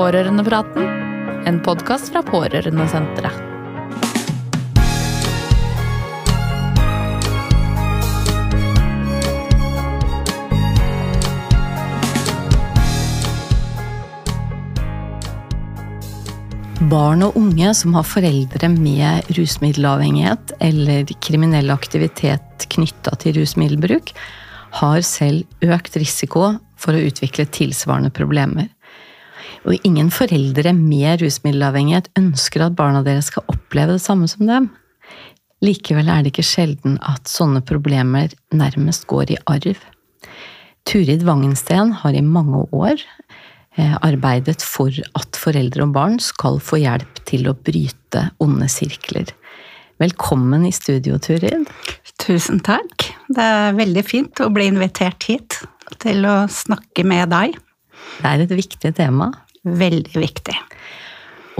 Pårørendepraten, en podkast fra Pårørendesenteret. Barn og unge som har foreldre med rusmiddelavhengighet eller kriminell aktivitet knytta til rusmiddelbruk, har selv økt risiko for å utvikle tilsvarende problemer. Og ingen foreldre med rusmiddelavhengighet ønsker at barna deres skal oppleve det samme som dem. Likevel er det ikke sjelden at sånne problemer nærmest går i arv. Turid Vangensten har i mange år Eh, arbeidet for at foreldre og barn skal få hjelp til å bryte onde sirkler. Velkommen i studio, Turid. Tusen takk. Det er veldig fint å bli invitert hit til å snakke med deg. Det er et viktig tema. Veldig viktig.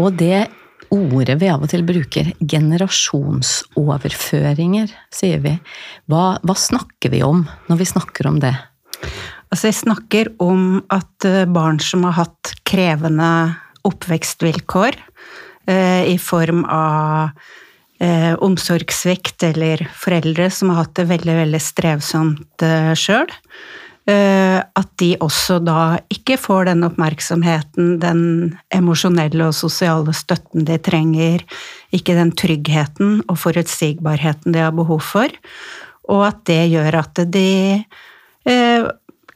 Og det ordet vi av og til bruker, generasjonsoverføringer, sier vi. Hva, hva snakker vi om når vi snakker om det? Altså, jeg snakker om at eh, barn som har hatt krevende oppvekstvilkår eh, i form av eh, omsorgssvikt eller foreldre som har hatt det veldig, veldig strevsomt eh, sjøl, at de også da ikke får den oppmerksomheten, den emosjonelle og sosiale støtten de trenger, ikke den tryggheten og forutsigbarheten de har behov for, og at det gjør at de eh,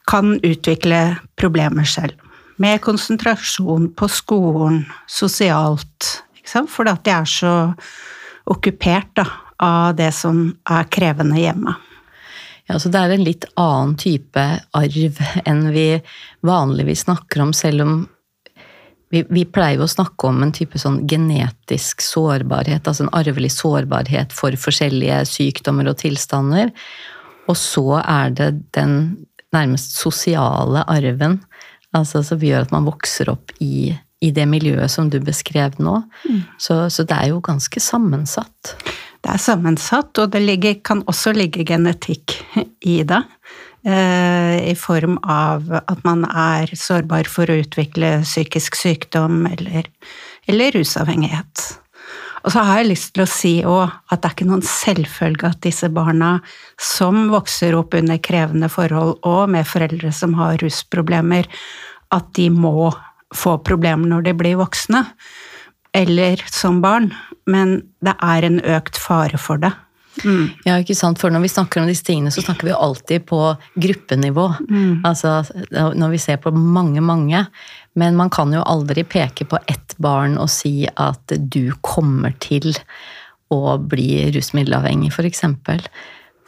kan utvikle problemer selv. Med konsentrasjon på skolen, sosialt. Fordi at de er så okkupert da, av det som er krevende hjemme. Ja, så Det er en litt annen type arv enn vi vanligvis snakker om, selv om vi, vi pleier å snakke om en type sånn genetisk sårbarhet, altså en arvelig sårbarhet for forskjellige sykdommer og tilstander. Og så er det den nærmest sosiale arven. Altså, som gjør at man vokser opp i, i det miljøet som du beskrev nå. Mm. Så, så, det er jo ganske sammensatt. Det er sammensatt, og det ligger, kan også ligge genetikk i det. Eh, I form av at man er sårbar for å utvikle psykisk sykdom eller, eller rusavhengighet. Og så har jeg lyst til å si òg at det er ikke noen selvfølge at disse barna som vokser opp under krevende forhold og med foreldre som har rusproblemer, at de må få problemer når de blir voksne. Eller som barn. Men det er en økt fare for det. Mm. Ja, ikke sant? For når vi snakker om disse tingene, så snakker vi alltid på gruppenivå. Mm. Altså når vi ser på mange, mange. Men man kan jo aldri peke på ett barn og si at du kommer til å bli rusmiddelavhengig, f.eks. For,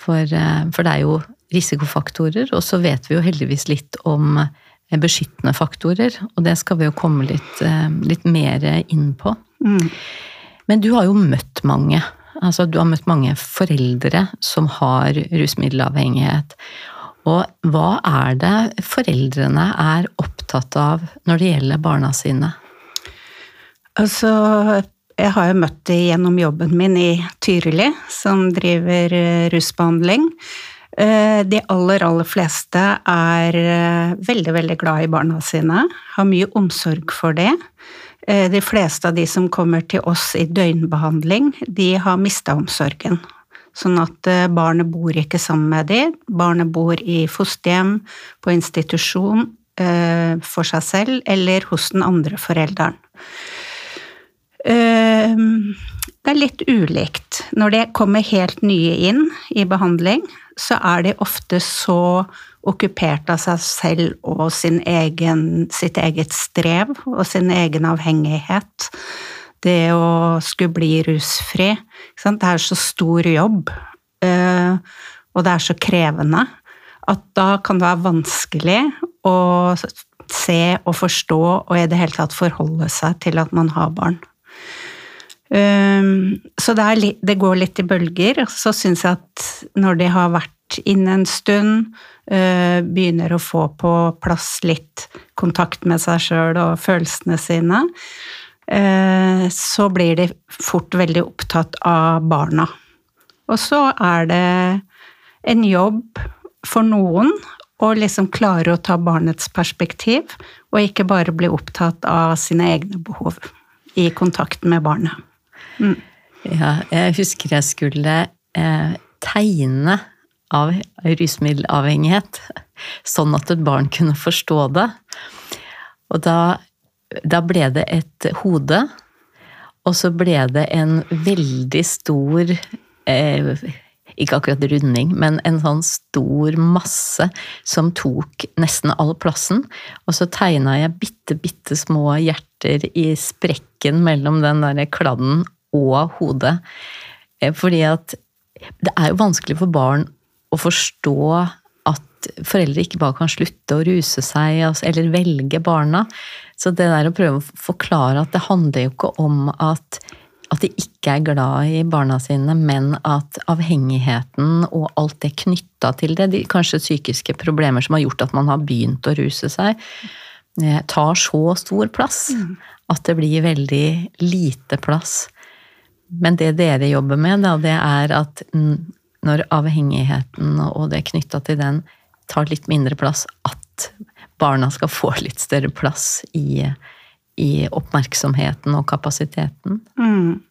for, eh, for det er jo risikofaktorer, og så vet vi jo heldigvis litt om beskyttende faktorer. Og det skal vi jo komme litt, eh, litt mer inn på. Mm. Men du har jo møtt mange. Altså, du har møtt mange foreldre som har rusmiddelavhengighet. Og hva er det foreldrene er opptatt av når det gjelder barna sine? Altså, jeg har jo møtt dem gjennom jobben min i Tyrili, som driver eh, rusbehandling. Eh, de aller, aller fleste er eh, veldig, veldig glad i barna sine, har mye omsorg for det. De fleste av de som kommer til oss i døgnbehandling, de har mista omsorgen. Sånn at eh, barnet bor ikke sammen med dem. Barnet bor i fosterhjem, på institusjon, eh, for seg selv eller hos den andre forelderen. Eh, det er litt ulikt. Når det kommer helt nye inn i behandling, så er de ofte så okkupert av seg selv og egen, sitt eget strev og sin egen avhengighet det å skulle bli rusfri Det er så stor jobb, eh, og det er så krevende, at da kan det være vanskelig å se og forstå og i det hele tatt forholde seg til at man har barn. Um, så det, litt, det, går litt i bølger. Så syns jeg at når de har vært inne en stund, uh, begynner å få på plass litt kontakt med seg sjøl og følelsene sine, uh, så blir de fort veldig opptatt av barna. Og så er det en jobb for noen å liksom klare å ta barnets perspektiv, og ikke bare bli opptatt av sine egne behov i kontakten med barnet. Ja, jeg husker jeg skulle eh, tegne av rusmiddelavhengighet, sånn at et barn kunne forstå det. Og da, da ble det et hode, og så ble det en veldig stor eh, ikke akkurat runding, men en sånn stor masse som tok nesten all plassen. Og så tegna jeg bitte, bitte små hjerter i sprekken mellom den der kladden og hodet. Eh, fordi at det er jo vanskelig for barn å forstå at foreldre ikke bare kan slutte å ruse seg, altså, eller velge barna. Så det der å prøve å forklare at det handler jo ikke om at at de ikke er glad i barna sine, men at avhengigheten og alt det knytta til det, de kanskje psykiske problemer som har gjort at man har begynt å ruse seg, tar så stor plass mm. at det blir veldig lite plass. Men det dere jobber med, da, det er at når avhengigheten og det knytta til den tar litt mindre plass, at barna skal få litt større plass i, i oppmerksomheten og kapasiteten. Mm.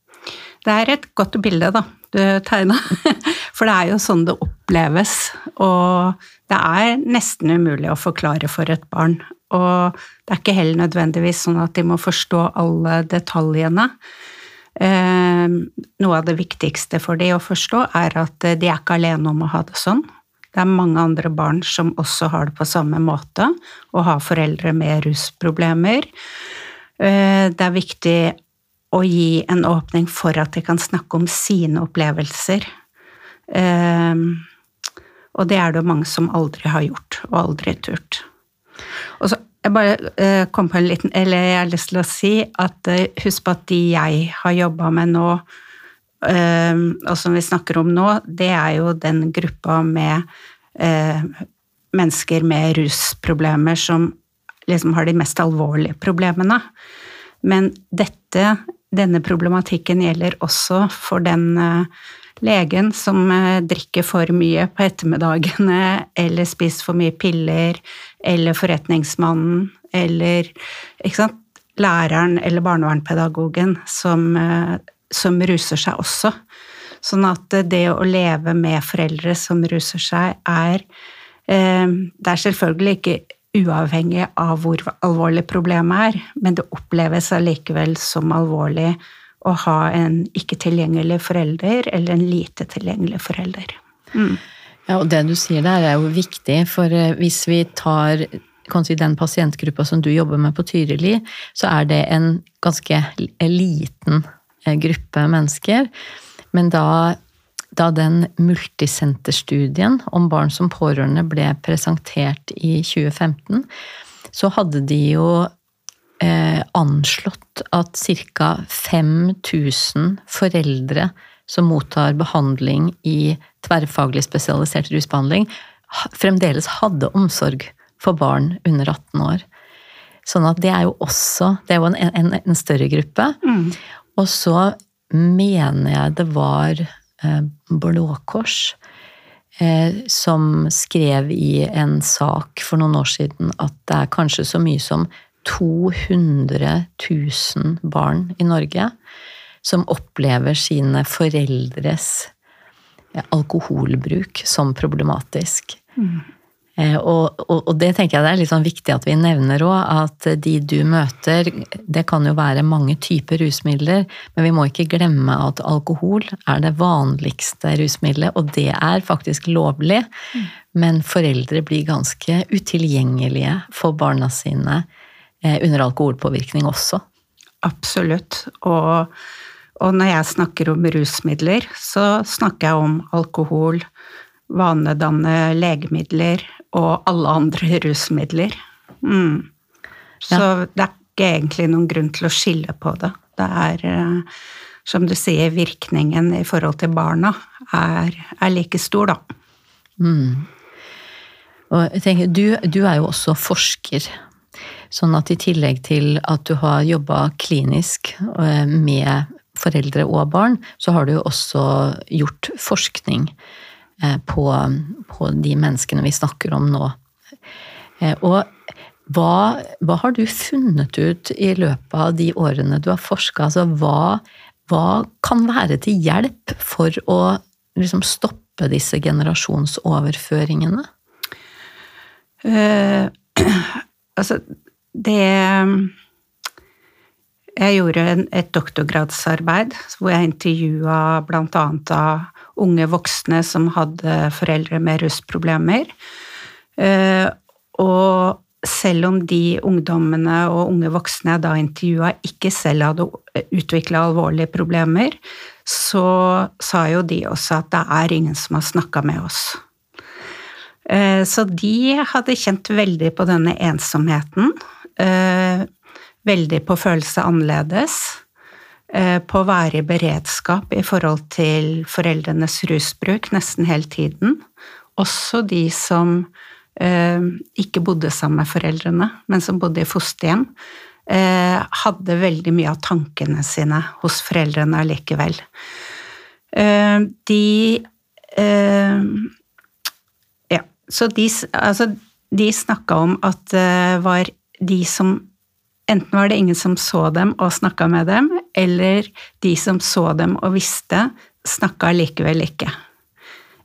Det er et godt bilde, da, du tegna. For det er jo sånn det oppleves. Og det er nesten umulig å forklare for et barn. Og det er ikke heller nødvendigvis sånn at de må forstå alle detaljene. Eh, noe av det viktigste for de å forstå er at de er ikke alene om å ha det sånn. Det er mange andre barn som også har det på samme måte, og har foreldre med rusproblemer. Eh, det er viktig å gi en åpning for at de kan snakke om sine opplevelser. Eh, og det er det mange som aldri har gjort, og aldri turt. Og så jeg bare eh, kom på en liten Eller jeg har lyst til å si at husk på at de jeg har jobba med nå, og som vi snakker om nå, det er jo den gruppa med mennesker med rusproblemer som liksom har de mest alvorlige problemene. Men dette, denne problematikken gjelder også for den eh, legen som eh, drikker for mye på ettermiddagene, eller spiser for mye piller, eller forretningsmannen, eller læreren eller barnevernpedagogen som, eh, som ruser seg også. Sånn at det å leve med foreldre som ruser seg, er Det er selvfølgelig ikke uavhengig av hvor alvorlig problemet er, men det oppleves allikevel som alvorlig å ha en ikke tilgjengelig forelder eller en lite tilgjengelig forelder. Mm. Ja, og det du sier der er jo viktig, for eh, hvis vi tar kanskje den pasientgruppa som du jobber med på Tyrili, så er det en ganske liten eh, gruppe mennesker. Men da da den multisenterstudien om barn som pårørende ble presentert i 2015, så hadde de jo eh, anslått at ca. 5000 foreldre som mottar behandling i tverrfaglig spesialisert rusbehandling, fremdeles hadde omsorg for barn under 18 år. Sånn at det er jo også Det er jo en, en, en større gruppe. Mm. Og så mener jeg det var Eh, Blå Kors, eh, som skrev i en sak for noen år siden at det er kanskje så mye som 200 000 barn i Norge som opplever sine foreldres alkoholbruk som problematisk. Mm. Eh, og, og, og, det tenker jeg det er litt sånn viktig at vi nevner òg, at de du møter, det kan jo være mange typer rusmidler, men vi må ikke glemme at alkohol er det vanligste rusmiddelet, og det er faktisk lovlig. Mm. Men foreldre blir ganske utilgjengelige for barna sine under alkoholpåvirkning også. Absolutt. Og, og når jeg snakker om rusmidler, så snakker jeg om alkohol, vanedannende legemidler, og alle andre rusmidler. Mm. Så ja. det er ikke egentlig noen grunn til å skille på det. Det er, eh, som du sier, virkningen i forhold til barna er, er like stor, da. Mm. Og jeg tenker, du, du, er jo også forsker. Sånn at i tillegg til at du har jobba klinisk eh, med foreldre og barn, så har du jo også gjort forskning Eh, på, på, de menneskene vi snakker om nå. Eh, og hva, hva, har du funnet ut i løpet av de årene du har forska? Altså, hva, hva, kan være til hjelp for å liksom, stoppe disse generasjonsoverføringene? Eh, altså, det Jeg gjorde et doktorgradsarbeid hvor jeg intervjua bl.a. av unge voksne som hadde foreldre med rusproblemer. Uh, og selv om de ungdommene og unge voksne jeg da intervjua, ikke selv hadde utvikla alvorlige problemer, så sa jo de også at det er ingen som har snakka med oss. Eh, så de hadde kjent veldig på denne ensomheten. Eh, veldig på følelse annerledes. Eh, på å være i beredskap i forhold til foreldrenes rusbruk nesten hele tiden. Også de som Eh, ikke bodde sammen med foreldrene, men som bodde i fosterhjem, eh, hadde veldig mye av tankene sine hos foreldrene allikevel. Eh, de Ja, så de, altså, de snakka om at det var de som Enten var det ingen som så dem og snakka med dem, eller de som så dem og visste, snakka likevel ikke.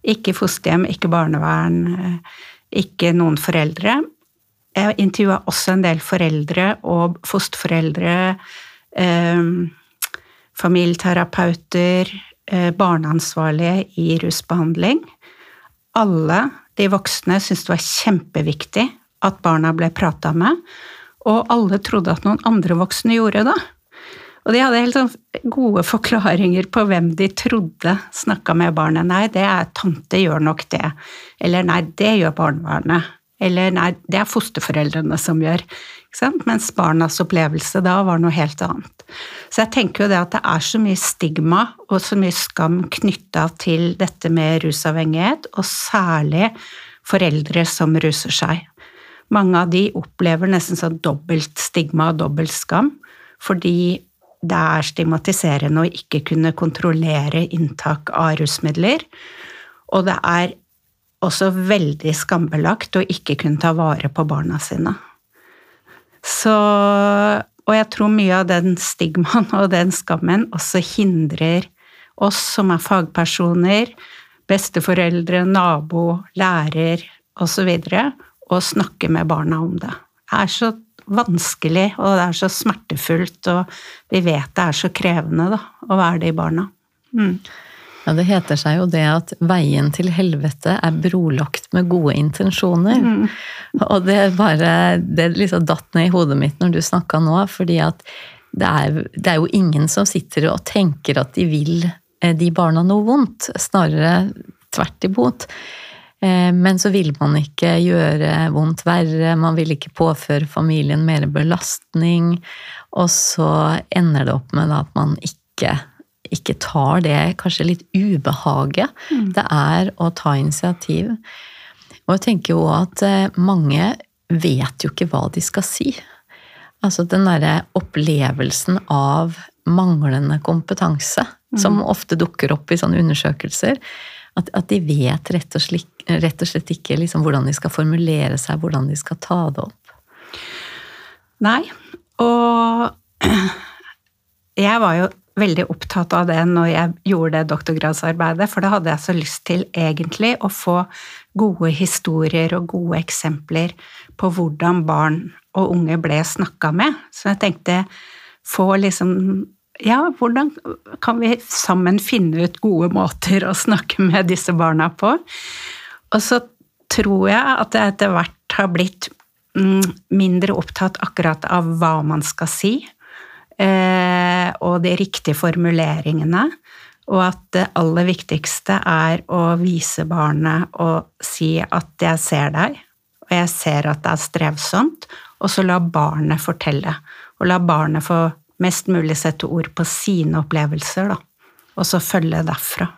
Ikke fosterhjem, ikke barnevern, ikke noen foreldre. Jeg intervjua også en del foreldre og fosterforeldre, eh, familieterapeuter, eh, barneansvarlige i rusbehandling. Alle de voksne syntes det var kjempeviktig at barna ble prata med, og alle trodde at noen andre voksne gjorde det. Og de hadde helt sånn gode forklaringer på hvem de trodde snakka med barnet. Nei, det er tante gjør nok det. Eller nei, det gjør barnevernet. Eller nei, det er fosterforeldrene som gjør. Mens barnas opplevelse da var noe helt annet. Så jeg tenker jo det at det er så mye stigma og så mye skam knytta til dette med rusavhengighet, og særlig foreldre som ruser seg. Mange av de opplever nesten sånn dobbelt stigma og dobbelt skam, fordi det er stigmatiserende å ikke kunne kontrollere inntak av rusmidler. Og det er også veldig skambelagt å ikke kunne ta vare på barna sine. Så Og jeg tror mye av den stigmaen og den skammen også hindrer oss som er fagpersoner, besteforeldre, nabo, lærer osv., å snakke med barna om det. Det er så vanskelig, og det er så smertefullt, og vi vet det er så krevende da, å være de barna. Mm. Ja, Det heter seg jo det at veien til helvete er brolagt med gode intensjoner. Mm. Og det bare Det liksom datt ned i hodet mitt når du snakka nå, fordi at det er, det er, jo ingen som sitter og tenker at de vil eh, de barna noe vondt. Snarere tvert imot. Eh, men så vil man ikke gjøre vondt verre, man vil ikke påføre familien mer belastning. Og så ender det opp med at man ikke, ikke tar det kanskje litt ubehaget mm. det er å ta initiativ. Og jeg tenker jo at eh, mange vet jo ikke hva de skal si. Altså den derre opplevelsen av manglende kompetanse, mm. som ofte dukker opp i sånne undersøkelser at, at, de vet rett og slett, rett og slett ikke liksom hvordan de skal formulere seg, hvordan de skal ta det opp. Nei, og jeg var jo veldig opptatt av det når jeg gjorde det doktorgradsarbeidet, for da hadde jeg så lyst til egentlig å få gode historier og gode eksempler på hvordan barn og unge ble snakka med. Så jeg tenkte få liksom ja, hvordan kan vi sammen finne ut gode måter å snakke med disse barna på? Og så tror jeg at jeg etter hvert har blitt mm, mindre opptatt akkurat av hva man skal si, eh, og de riktige formuleringene. Og at det aller viktigste er å vise barnet og si at 'jeg ser deg', og 'jeg ser at det er strevsomt', og så la barnet fortelle. Og la barnet få mest mulig sette ord på sine opplevelser, da. Og så følge derfra.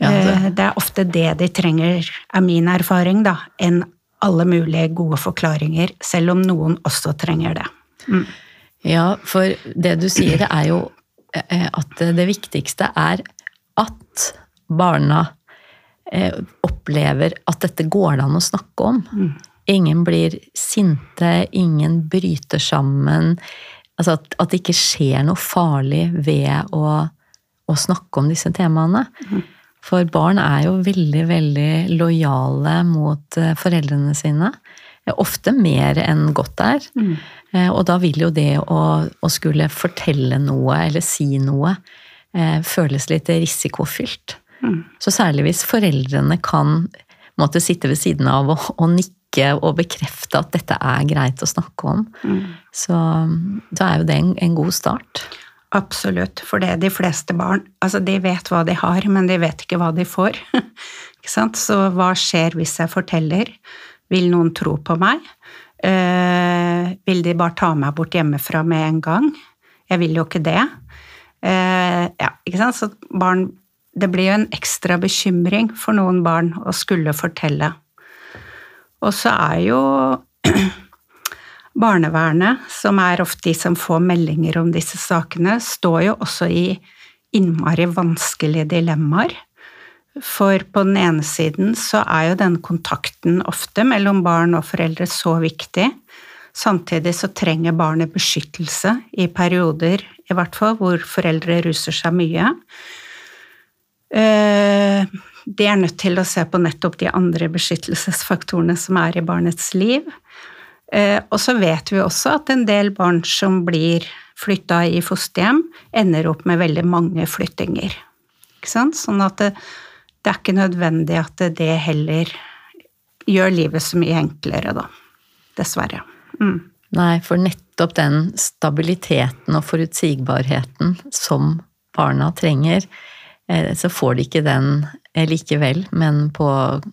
Ja, det. Eh, det. er ofte det de trenger, er min erfaring, da, enn alle mulige gode forklaringer, selv om noen også trenger det. Mm. Ja, for det du sier, det er jo at det viktigste er at barna eh, opplever at dette går det an å snakke om. Mm. Ingen blir sinte, ingen bryter sammen. Altså at, at det ikke skjer noe farlig ved å, å snakke om disse temaene. For barn er jo veldig, veldig lojale mot eh, foreldrene sine. Eh, Ofte mer enn godt er. Mm. Og da vil jo det å, å skulle fortelle noe eller si noe føles litt risikofylt. Så særlig hvis foreldrene kan måtte sitte ved siden av og, og nikke og bekrefte at dette er greit å snakke om, så da er jo det en, en god start. Absolutt, for det er de fleste barn altså de vet hva de har, men de vet ikke hva de får. ikke sant? Så hva skjer hvis jeg forteller? Vil noen tro på meg? Eh, vil de bare ta meg bort hjemmefra med en gang? Jeg vil jo ikke det. Eh, ja, ikke sant? Så barn Det blir jo en ekstra bekymring for noen barn å skulle fortelle. Og så er jo Barnevernet, som er ofte de som får meldinger om disse sakene, står jo også i innmari vanskelige dilemmaer. For på den ene siden så er jo den kontakten ofte mellom barn og foreldre så viktig. Samtidig så trenger barnet beskyttelse i perioder, i hvert fall, hvor foreldre ruser seg mye. Eh, De er nødt til å se på nettopp de andre beskyttelsesfaktorene som er i barnets liv. Eh, Og så vet vi også at en del barn som blir flytta i fosterhjem, ender opp med veldig mange flyttinger. Sånn at det, det er ikke nødvendig at det heller gjør livet så mye enklere, da. Dessverre. Mm. Nei, for nettopp den stabiliteten og forutsigbarheten som barna trenger, så får de ikke den eh, likevel, men på,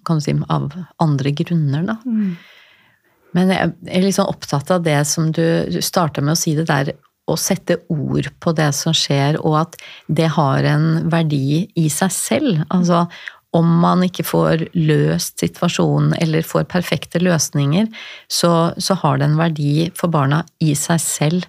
kan du si, av andre grunner, da. Men jeg er sånn opptatt av det som du, du starta med å si det der, å sette ord på det som skjer, og at det har en verdi i seg selv. Altså, om man ikke får løst situasjonen eller får perfekte løsninger, så, så har det en verdi for barna i seg selv.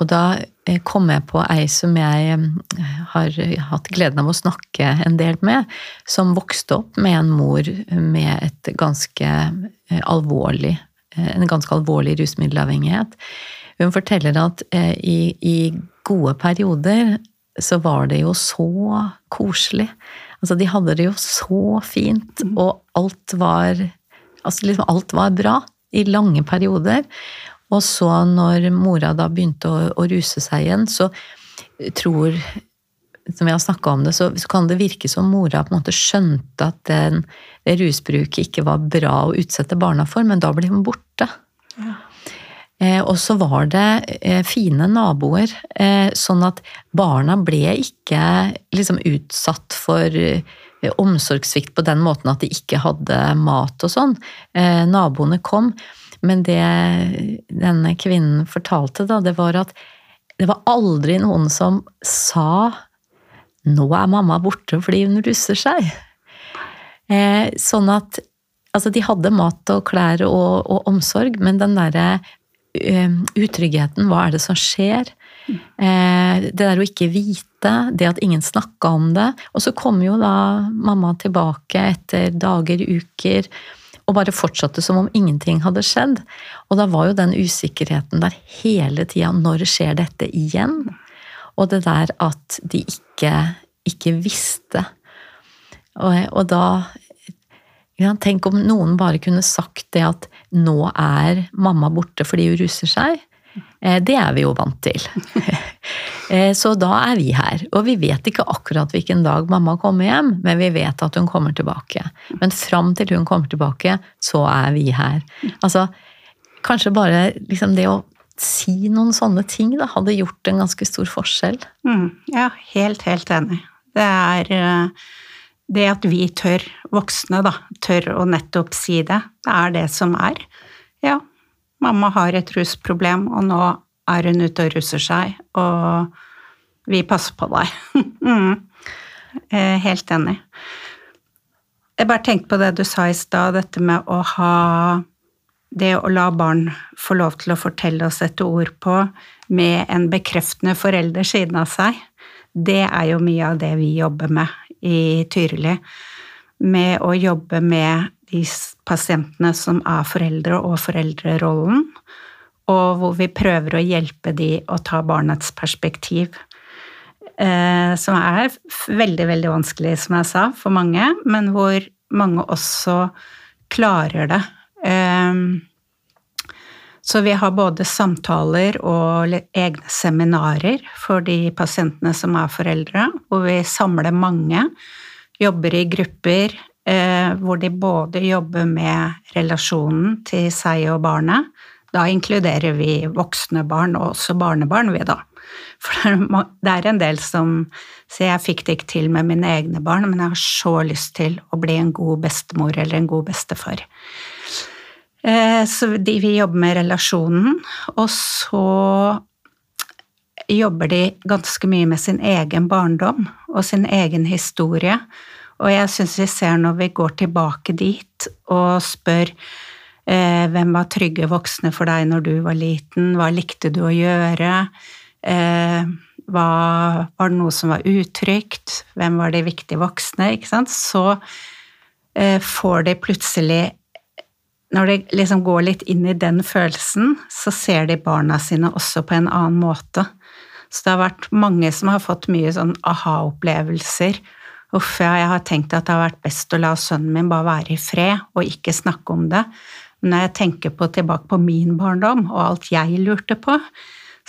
Og da eh, kom jeg på ei som jeg eh, har hatt gleden av å snakke en del med, som vokste opp med en mor med et ganske eh, alvorlig, en ganske alvorlig rusmiddelavhengighet. Hun forteller at i, i gode perioder så var det jo så koselig. Altså, de hadde det jo så fint, og alt var Altså, liksom alt var bra i lange perioder. Og så når mora da begynte å, å ruse seg igjen, så tror som vi har snakka om det, så, så kan det virke som mora på en måte skjønte at den, det rusbruket ikke var bra å utsette barna for, men da ble hun borte. Eh, og så var det eh, fine naboer, eh, sånn at barna ble ikke liksom utsatt for eh, omsorgssvikt på den måten at de ikke hadde mat og sånn. Eh, naboene kom, men det denne kvinnen fortalte, da, det var at det var aldri noen som sa 'nå er mamma borte fordi hun russer seg'. Eh, sånn at altså, de hadde mat og klær og, og omsorg, men den derre eh, utryggheten, hva er det som skjer? Eh, det der å ikke vite, det at ingen snakka om det. Og så kom jo da mamma tilbake etter dager, uker, og bare fortsatte som om ingenting hadde skjedd. Og da var jo den usikkerheten der hele tida. Når skjer dette igjen? Og det der at de ikke, ikke visste. Og, og da ja, Tenk om noen bare kunne sagt det at nå er mamma borte fordi hun ruser seg. Eh, Det er vi jo vant til. Eh, Så da er vi her. Og vi vet ikke akkurat hvilken dag mamma kommer hjem, men vi vet at hun kommer tilbake. Men fram til hun kommer tilbake, så er vi her. Altså, kanskje bare liksom det å si noen sånne ting da, hadde gjort en ganske stor forskjell. Mm, ja, helt, helt enig. Det er eh, det at vi tør, voksne, da, tør å nettopp si det. Det er det som er. Ja, mamma har et rusproblem, og nå er hun ute og ruser seg, og vi passer på deg. mm. Eh, Helt enig. Jeg bare tenkte på det du sa i stad, dette med å ha det å la barn få lov til å fortelle og sette ord på med en bekreftende forelder siden av seg, det er jo mye av det vi jobber med i Tyrili. med å jobbe med de pasientene som er foreldre og foreldrerollen, og hvor vi prøver å hjelpe de å ta barnets perspektiv. Eh, som er veldig, veldig vanskelig, som jeg sa, for mange, men hvor mange også klarer det. Eh, så vi har både samtaler og egne seminarer for de pasientene som er foreldre, hvor vi samler mange, jobber i grupper, hvor de både jobber med relasjonen til seg og barnet. Da inkluderer vi voksne barn og også barnebarn, vi, da. For det er en del som sier jeg fikk det ikke til med mine egne barn, men jeg har så lyst til å bli en god bestemor eller en god bestefar. Eh, så de vil jobbe med relasjonen, og så jobber de ganske mye med sin egen barndom og sin egen historie. Og jeg syns vi ser når vi går tilbake dit og spør eh, hvem var trygge voksne for deg når du var liten, hva likte du å gjøre, eh, hva, var det noe som var utrygt, hvem var de viktige voksne, ikke sant, så eh, får de plutselig når de liksom går litt inn i den følelsen, så ser de barna sine også på en annen måte. Så det har vært mange som har fått mye sånn aha-opplevelser. Uff, ja, jeg har tenkt at det har vært best å la sønnen min bare være i fred og ikke snakke om det. Men når jeg tenker på, tilbake på min barndom og alt jeg lurte på,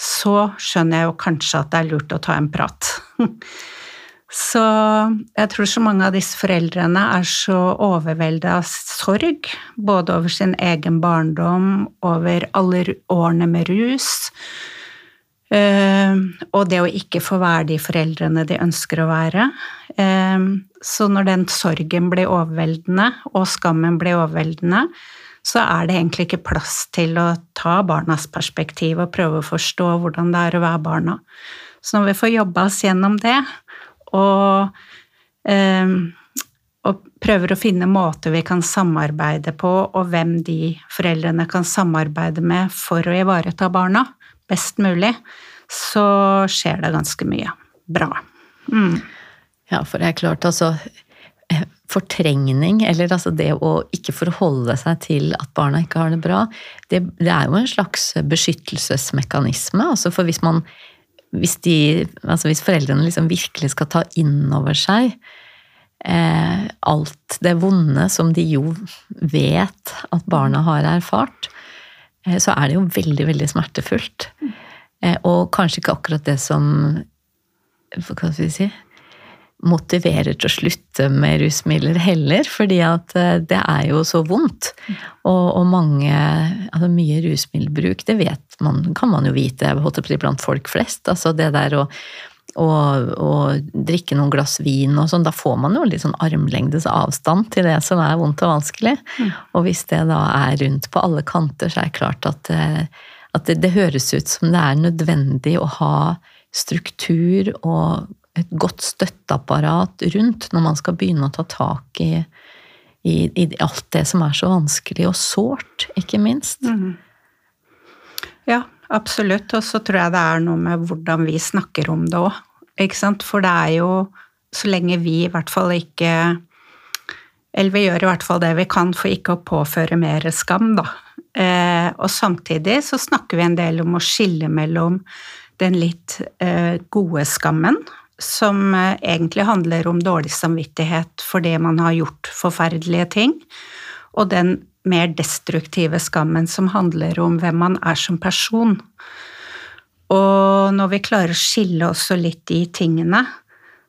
så skjønner jeg jo kanskje at det er lurt å ta en prat. Så jeg tror så mange av disse foreldrene er så overveldet av sorg, både over sin egen barndom, over alle årene med rus, eh, og det å ikke få være de foreldrene de ønsker å være. Eh, så når den sorgen blir overveldende, og skammen blir overveldende, så er det egentlig ikke plass til å ta barnas perspektiv og prøve å forstå hvordan det er å være barna. Så når vi får jobba oss gjennom det, og, eh, og prøver å finne måter vi kan samarbeide på, og hvem de foreldrene kan samarbeide med for å ivareta barna best mulig, så skjer det ganske mye bra. Mm. Ja, for det er klart, altså eh, Fortrengning, eller altså det å ikke forholde seg til at barna ikke har det bra, det, det er jo en slags beskyttelsesmekanisme. altså For hvis man hvis, de, altså hvis foreldrene liksom virkelig skal ta inn over seg eh, alt det vonde som de jo vet at barna har erfart, eh, så er det jo veldig, veldig smertefullt. Eh, og kanskje ikke akkurat det som Hva skal vi si motiverer til å slutte med rusmidler heller, fordi at eh, det er jo så vondt. Og, og mange Altså mye rusmiddelbruk, det vet man, kan man jo vite blant folk flest. Altså det der å, å, å drikke noen glass vin og sånn, da får man jo litt sånn armlengdes avstand til det som er vondt og vanskelig. Mm. Og hvis det da er rundt på alle kanter, så er det klart at, eh, at det, det høres ut som det er nødvendig å ha struktur og et godt støtteapparat rundt når man skal begynne å ta tak i, i, i alt det som er så vanskelig og sårt, ikke minst. Mm. Ja, absolutt. Og så tror jeg det er noe med hvordan vi snakker om det òg. For det er jo så lenge vi i hvert fall ikke Eller vi gjør i hvert fall det vi kan for ikke å påføre mer skam, da. Eh, og samtidig så snakker vi en del om å skille mellom den litt eh, gode skammen, som eh, egentlig handler om dårlig samvittighet for det man har gjort forferdelige ting, og den mer destruktive skammen som handler om hvem man er som person. Og når vi klarer å skille også litt de tingene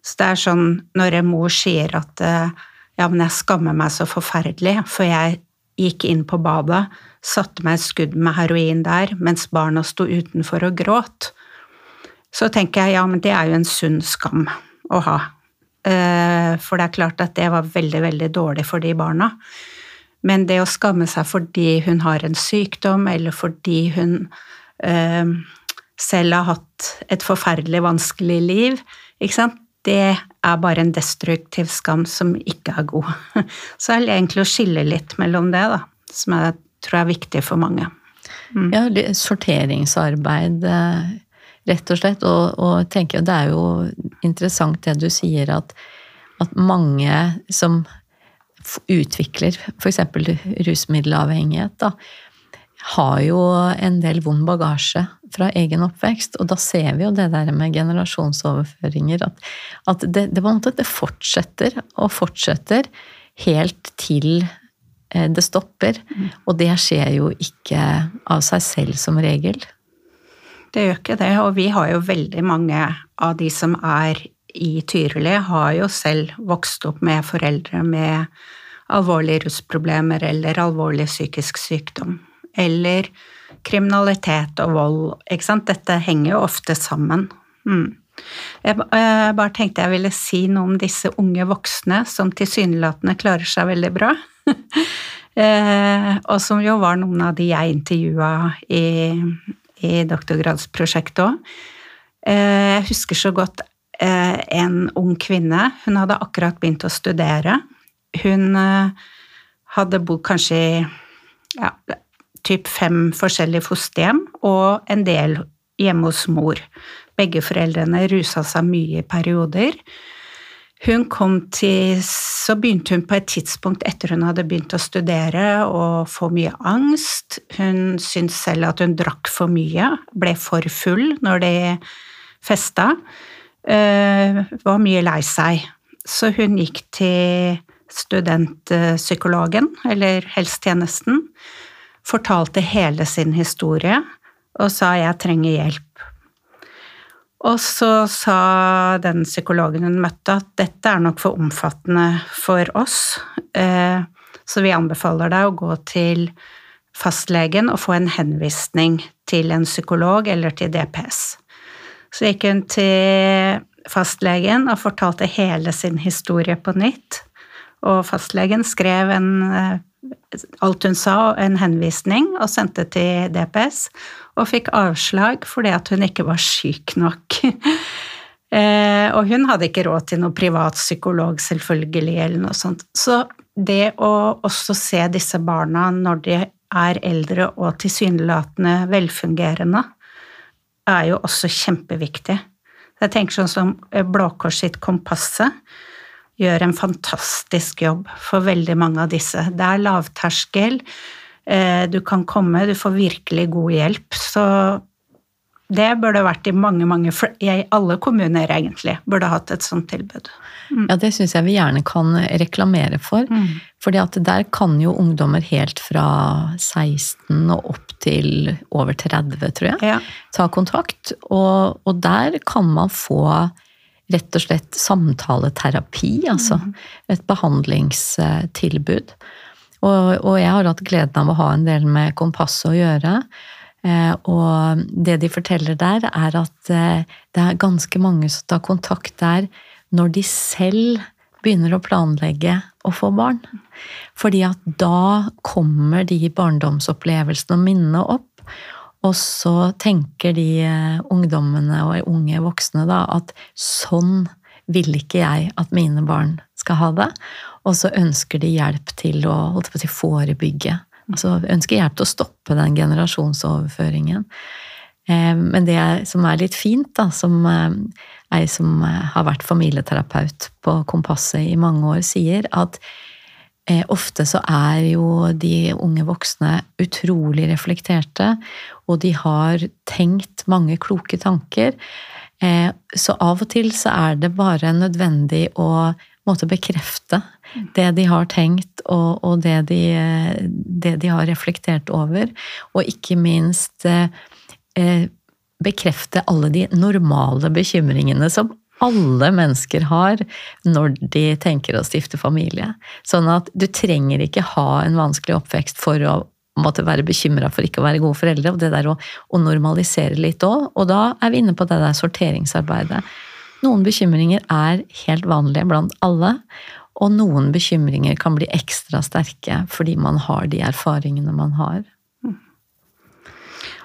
Så det er sånn når en mor sier at eh, ja, men jeg skammer meg så forferdelig, for jeg gikk inn på badet, satte meg et skudd med heroin der mens barna sto utenfor og gråt så tenker jeg ja, men det er jo en sunn skam å ha. Eh, for det er klart at det var veldig, veldig dårlig for de barna. Men det å skamme seg fordi hun har en sykdom, eller fordi hun eh, selv har hatt et forferdelig vanskelig liv, det er bare en destruktiv skam som ikke er god. Så det er egentlig å skille litt mellom det, da, som jeg tror er viktig for mange. Mm. Ja, sorteringsarbeid eh, rett og slett. Og, og tenker, det er jo interessant det du sier, at, at mange som utvikler f.eks. rusmiddelavhengighet, da, har jo en del vond bagasje fra egen oppvekst. Og da ser vi jo det der med generasjonsoverføringer, at, at det, det, det, fortsetter og fortsetter helt til eh, det stopper. Mm. Og det skjer jo ikke av seg selv som regel. Det gjør ikke det, og vi har jo veldig mange av de som er i Tyrili, har jo selv vokst opp med foreldre med alvorlige rusproblemer eller alvorlig psykisk sykdom eller kriminalitet og vold. Ikke sant? Dette henger jo ofte sammen. Mm. Jeg bare tenkte jeg ville si noe om disse unge voksne som tilsynelatende klarer seg veldig bra. Eh, og som jo var noen av de jeg intervjua i, i doktorgradsprosjektet òg. Eh, jeg husker så godt eh, en ung kvinne. Hun hadde akkurat begynt å studere. Hun hadde bodd kanskje i ja, typ fem forskjellige fosterhjem og en del hjemme hos mor. Begge foreldrene rusa seg mye i perioder. Hun kom til Så begynte hun på et tidspunkt etter hun hadde begynt å studere å få mye angst. Hun syntes selv at hun drakk for mye, ble for full når de festa. Uh, var mye lei seg. Så hun gikk til studentpsykologen, eller helsetjenesten, fortalte hele sin historie og sa 'jeg trenger hjelp'. Og så sa den psykologen hun møtte at dette er nok for omfattende for oss, eh, så vi anbefaler deg å gå til fastlegen og få en henvisning til en psykolog eller til DPS. Så gikk hun til fastlegen og fortalte hele sin historie på nytt, og fastlegen skrev en eh, alt hun sa, en henvisning, og sendte til DPS, og fikk avslag fordi at hun ikke var syk nok. eh, og hun hadde ikke råd til noen privat psykolog, selvfølgelig, eller noe sånt. Så det å også se disse barna når de er eldre og tilsynelatende velfungerende, er jo også kjempeviktig. Jeg tenker sånn som Blå Kors sitt Kompasset gjør en fantastisk jobb for veldig mange av disse. Det er lavterskel, eh, du kan komme, du får virkelig god hjelp. Så det burde vært i mange, mange I alle kommuner, egentlig, burde hatt et sånt tilbud. Mm. Ja, det syns jeg vi gjerne kan reklamere for. Mm. fordi at der kan jo ungdommer helt fra 16 og opp til over 30, tror jeg, ja. ta kontakt. Og, og der kan man få rett og slett samtaleterapi, altså mm. et behandlingstilbud. Og, og, jeg har hatt gleden av å ha en del med Kompasset å gjøre. Eh, og det de forteller der, er at eh, det er ganske mange som tar kontakt der når de selv begynner å planlegge å få barn. Fordi at da kommer de barndomsopplevelsene og minnene opp. Og så tenker de eh, ungdommene og unge voksne da at sånn vil ikke jeg at mine barn skal ha det. Og så ønsker de hjelp til å, holdt på å forebygge. Altså ønsker hjelp til å stoppe den generasjonsoverføringen. Eh, men det som er litt fint, da, som jeg ei som har vært familieterapeut på Kompasset i mange år, sier, at Eh, ofte så er jo de unge voksne utrolig reflekterte, og de har tenkt mange kloke tanker. Eh, så av og til så er det bare nødvendig å måtte bekrefte det de har tenkt, og, og det, de, det, de, har reflektert over. Og ikke minst eh, bekrefte alle de normale bekymringene som alle mennesker har når de tenker å stifte familie. Sånn at du trenger ikke ha en vanskelig oppvekst for å måtte være bekymra for ikke å være gode foreldre. Og det der å, å normalisere litt òg. Og da er vi inne på det der sorteringsarbeidet. Noen bekymringer er helt vanlige blant alle. Og noen bekymringer kan bli ekstra sterke fordi man har de erfaringene man har.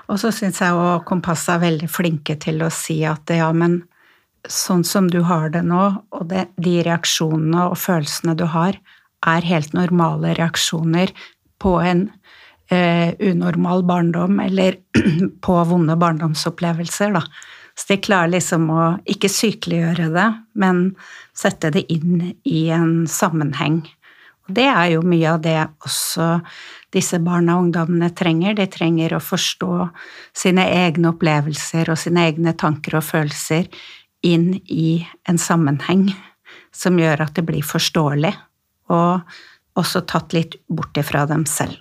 Og så syns jeg òg Kompasset er veldig flinke til å si at ja, men sånn som du har det nå, og det, de reaksjonene og følelsene du har, er helt normale reaksjoner på en eh, unormal barndom, eller på vonde barndomsopplevelser, da. Så de klarer liksom å ikke sykeliggjøre det, men sette det inn i en sammenheng. Og Det er jo mye av det også disse barna og ungdommene trenger. De trenger å forstå sine egne opplevelser og sine egne tanker og følelser inn i en sammenheng som gjør at det blir forståelig, og også tatt litt bort ifra dem selv.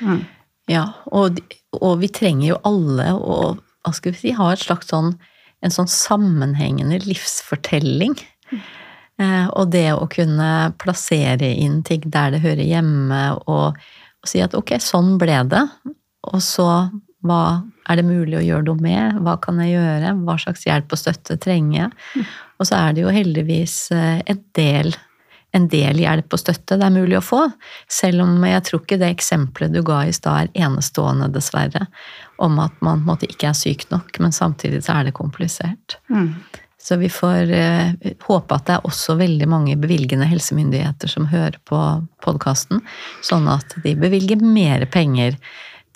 Mm. Ja, og, og, vi trenger jo alle å hva skal vi si, ha et slags sånn, en sånn sammenhengende livsfortelling. Mm. Eh, og det å kunne plassere inn ting der det hører hjemme, og, og, si at ok, sånn ble det, og så hva er det mulig å gjøre noe med? Hva kan jeg gjøre? Hva slags hjelp og støtte trenger jeg? Mm. Og så er det jo heldigvis eh, en del, en del hjelp og støtte det er mulig å få. Selv om jeg tror ikke det eksempelet du ga i stad er enestående, dessverre. Om at man måte, ikke er syk nok, men samtidig så er det komplisert. Mm. Så vi får eh, håpe at det er også veldig mange bevilgende helsemyndigheter som hører på podkasten, sånn at de bevilger mer penger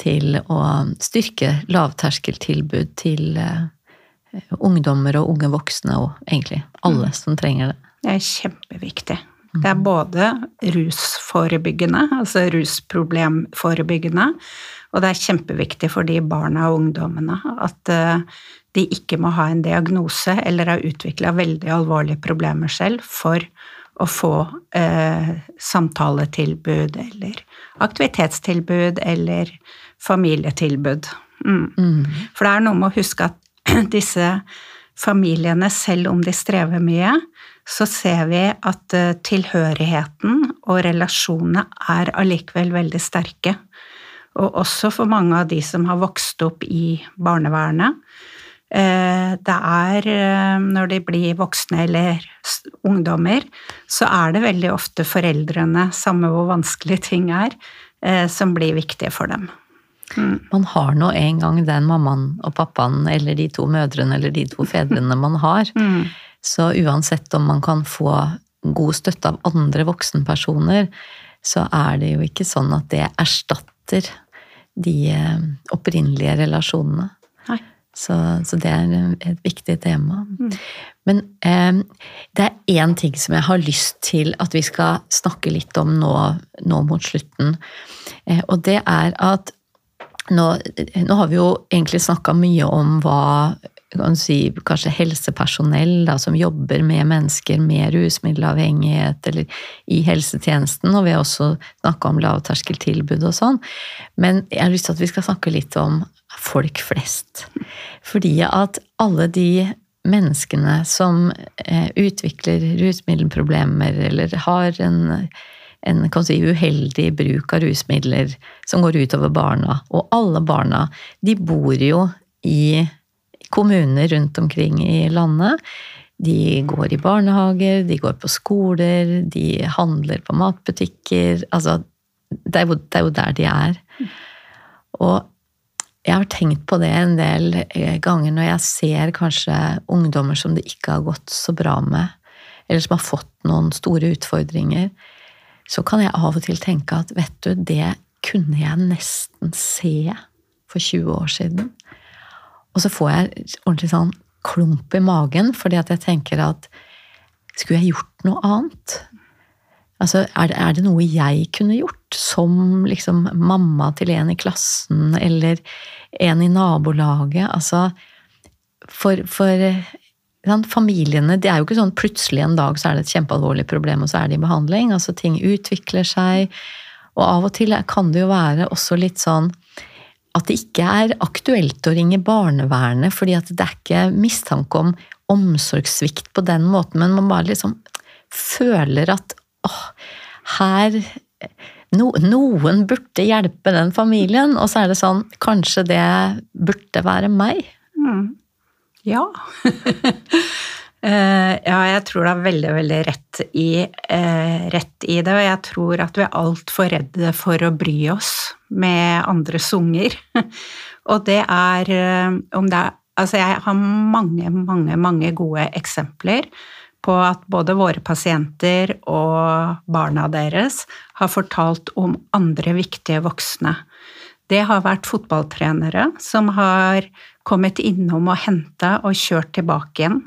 til å styrke lavterskeltilbud til eh, ungdommer og unge voksne, og egentlig alle mm. som trenger det. Det er kjempeviktig. Det er både rusforebyggende, altså rusproblemforebyggende, og det er kjempeviktig for de barna og ungdommene at eh, de ikke må ha en diagnose eller har utvikla veldig alvorlige problemer selv for å få eh, samtaletilbud eller aktivitetstilbud eller familietilbud. Mm. Mm. For det er noe med å huske at disse familiene, selv om de strever mye, så ser vi at eh, tilhørigheten og relasjonene er allikevel veldig sterke. Og også for mange av de som har vokst opp i barnevernet, Eh, det er eh, når de blir voksne eller ungdommer, så er det veldig ofte foreldrene, samme hvor vanskelig ting er, som blir viktige for dem. Mm. Man har nå en gang den mammaen og pappaen eller de to mødrene eller de to fedrene man har. Mm. Så uansett om man kan få god støtte av andre voksenpersoner, så er det jo ikke sånn at det erstatter de opprinnelige relasjonene. Nei. Så, så, det er et viktig tema. Mm. Men eh, det er én ting som jeg har lyst til at vi skal snakke litt om nå, nå mot slutten. Eh, og det er at nå, nå har vi jo egentlig snakka mye om hva kan si, kanskje helsepersonell da, som jobber med mennesker med rusmiddelavhengighet eller i helsetjenesten, og vi har også snakka om lavterskeltilbud og sånn. Men jeg har lyst til at vi skal snakke litt om folk flest. Fordi at alle de menneskene som eh, utvikler rusmiddelproblemer eller har en, en si, uheldig bruk av rusmidler som går utover barna, og alle barna, de bor jo i kommuner rundt omkring i landet. De går i barnehager, de går på skoler, de handler på matbutikker. Altså, det er jo, det er jo der de er. Og jeg har tenkt på det en del eh, ganger når jeg ser kanskje ungdommer som det ikke har gått så bra med, eller som har fått noen store utfordringer. Så kan jeg av og til tenke at vet du, det kunne jeg nesten se for 20 år siden. Og så får jeg ordentlig sånn klump i magen, fordi at jeg tenker at skulle jeg gjort noe annet? Altså, er det, er det, noe jeg kunne gjort som liksom mamma til en i klassen, eller en i nabolaget? Altså, for, for familiene Det er jo ikke sånn plutselig en dag så er det et kjempealvorlig problem, og så er det i behandling. Altså, ting utvikler seg. Og av og til kan det jo være også litt sånn at det ikke er aktuelt å ringe barnevernet, fordi at det er ikke mistanke om omsorgssvikt på den måten, men man bare liksom føler at åh, her no, Noen burde hjelpe den familien, og så er det sånn Kanskje det burde være meg? Mm. Ja. Uh, ja, jeg tror det er veldig, veldig rett i, uh, rett i, det. Og jeg tror at vi er altfor redde for å bry oss med andres unger. og det er uh, om det er Altså, jeg har mange, mange, mange gode eksempler på at både våre pasienter og barna deres har fortalt om andre viktige voksne. Det har vært fotballtrenere som har kommet innom og henta og kjørt tilbake igjen.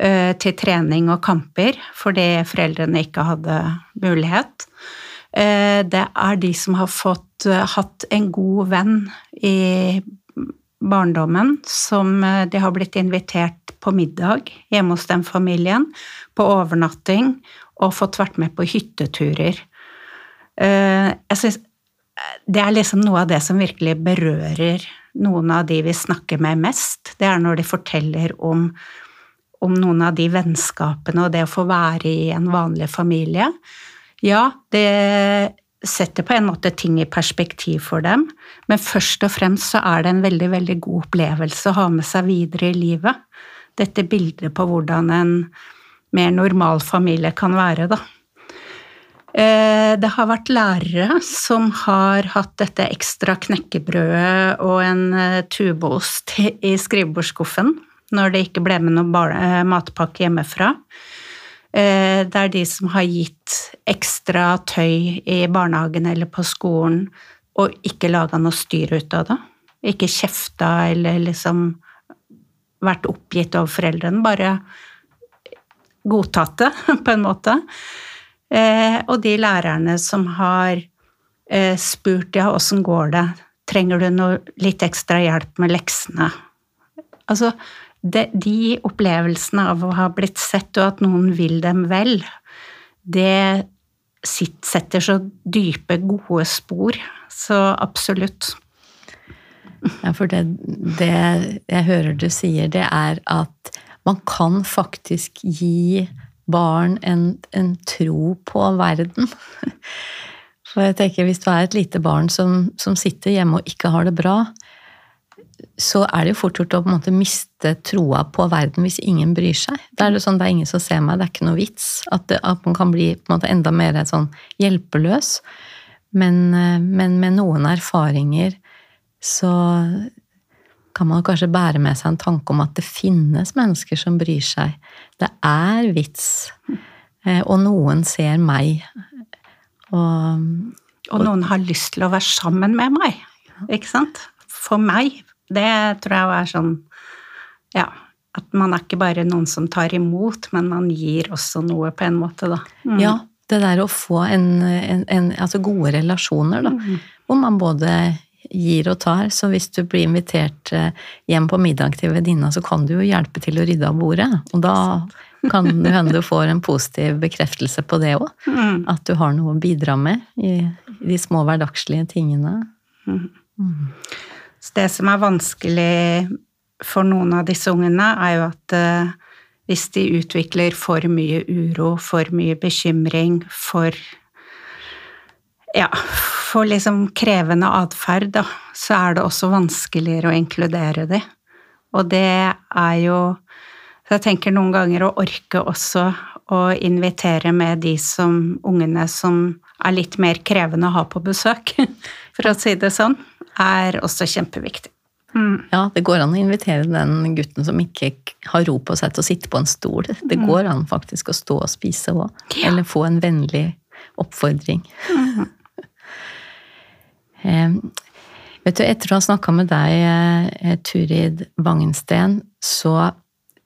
eh, til trening og kamper fordi foreldrene ikke hadde mulighet. Eh, det er de som har fått eh, hatt en god venn i barndommen, som de har blitt invitert på middag hjemme hos den familien, på overnatting, og fått vært med på hytteturer. Jeg synes det er liksom noe av det som virkelig berører noen av de vi snakker med mest. Det er når de forteller om, om noen av de vennskapene og det å få være i en vanlig familie. Ja, det setter på en måte ting i perspektiv for dem, men først og fremst så er det en veldig, veldig god opplevelse å ha med seg videre i livet. Dette bildet på hvordan en mer normal familie kan være, da. Eh, det har vært lærere som har hatt dette ekstra knekkebrødet og en tubost tubeost i skrivebordsskuffen når det ikke ble med noen eh, matpakke hjemmefra. Det er de som har gitt ekstra tøy i barnehagen eller på skolen og ikke laga noe styr ut av det. Ikke kjefta eller liksom vært oppgitt over foreldrene, bare godtatt det, på en måte. Eh, og de lærerne som har eh, spurt ja, åssen går det, trenger du noe litt ekstra hjelp med leksene? Altså, de, de opplevelsene av å ha blitt sett, og at noen vil dem vel, det setter så dype, gode spor. Så absolutt. Ja, for det, det jeg hører du sier, det er at man kan faktisk gi barn en, en tro på verden. For jeg tenker, hvis du er et lite barn som, som, sitter hjemme og ikke har det bra, så er det jo fort gjort å på en måte miste troa på verden hvis ingen bryr seg. Da er det sånn, det er ingen som ser meg, det er ikke noe vits. At, det, at man kan bli en måte enda mer sånn hjelpeløs. Men, men med noen erfaringer så kan man kanskje bære med seg en tanke om at det finnes mennesker som bryr seg. Det er vits. Eh, og noen ser meg. Og, og noen har lyst til å være sammen med meg. Ikke sant? For meg. Det tror jeg er sånn Ja. At man er ikke bare noen som tar imot, men man gir også noe på en måte, da. Mm. Ja, det der å få en, en, en, altså gode relasjoner, da. Mm. Hvor man både gir og tar. Så hvis du blir invitert eh, hjem på middag til venninna, så kan du jo hjelpe til å rydde av bordet. Og da kan det hende du får en positiv bekreftelse på det òg. Mm. At du har noe å bidra med i, de små hverdagslige tingene. Mm. Mm. det som er vanskelig for noen av disse ungene, er jo at uh, hvis de utvikler for mye uro, for mye bekymring, for ja, for liksom krevende atferd, da, så er det også vanskeligere å inkludere de. Og det er jo Så jeg tenker noen ganger å orke også å invitere med de som ungene som er litt mer krevende å ha på besøk, for å si det sånn, er også kjempeviktig. Mm. Ja, det går an å invitere den gutten som ikke har ro på seg til å sitte på en stol. Det mm. går an faktisk å stå og spise òg. Ja. Eller få en vennlig oppfordring. Mm. Eh, vet du, etter å ha snakka med deg, eh, Turid Wangensten, så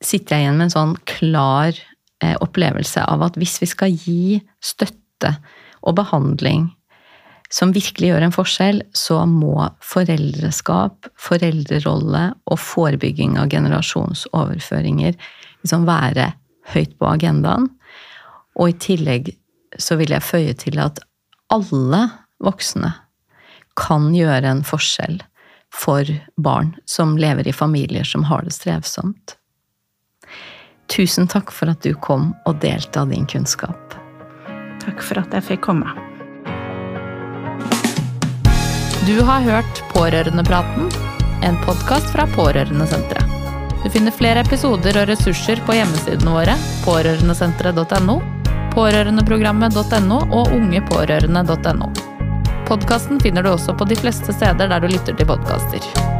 sitter jeg igjen med en sånn klar eh, opplevelse av at hvis vi skal gi støtte og behandling som virkelig gjør en forskjell, så må foreldreskap, foreldrerolle og forebygging av generasjonsoverføringer liksom være høyt på agendaen. Og i tillegg så vil jeg føye til at alle voksne kan gjøre en forskjell for barn som lever i familier som har det strevsomt. Tusen takk for at du kom og delte av din kunnskap. Takk for at jeg fikk komme. Du har hørt Pårørendepraten, en podkast fra Pårørendesenteret. Du finner flere episoder og ressurser på hjemmesidene våre pårørendesenteret.no, pårørendeprogrammet.no og ungepårørende.no. Podkasten finner du også på de fleste steder der du lytter til podkaster.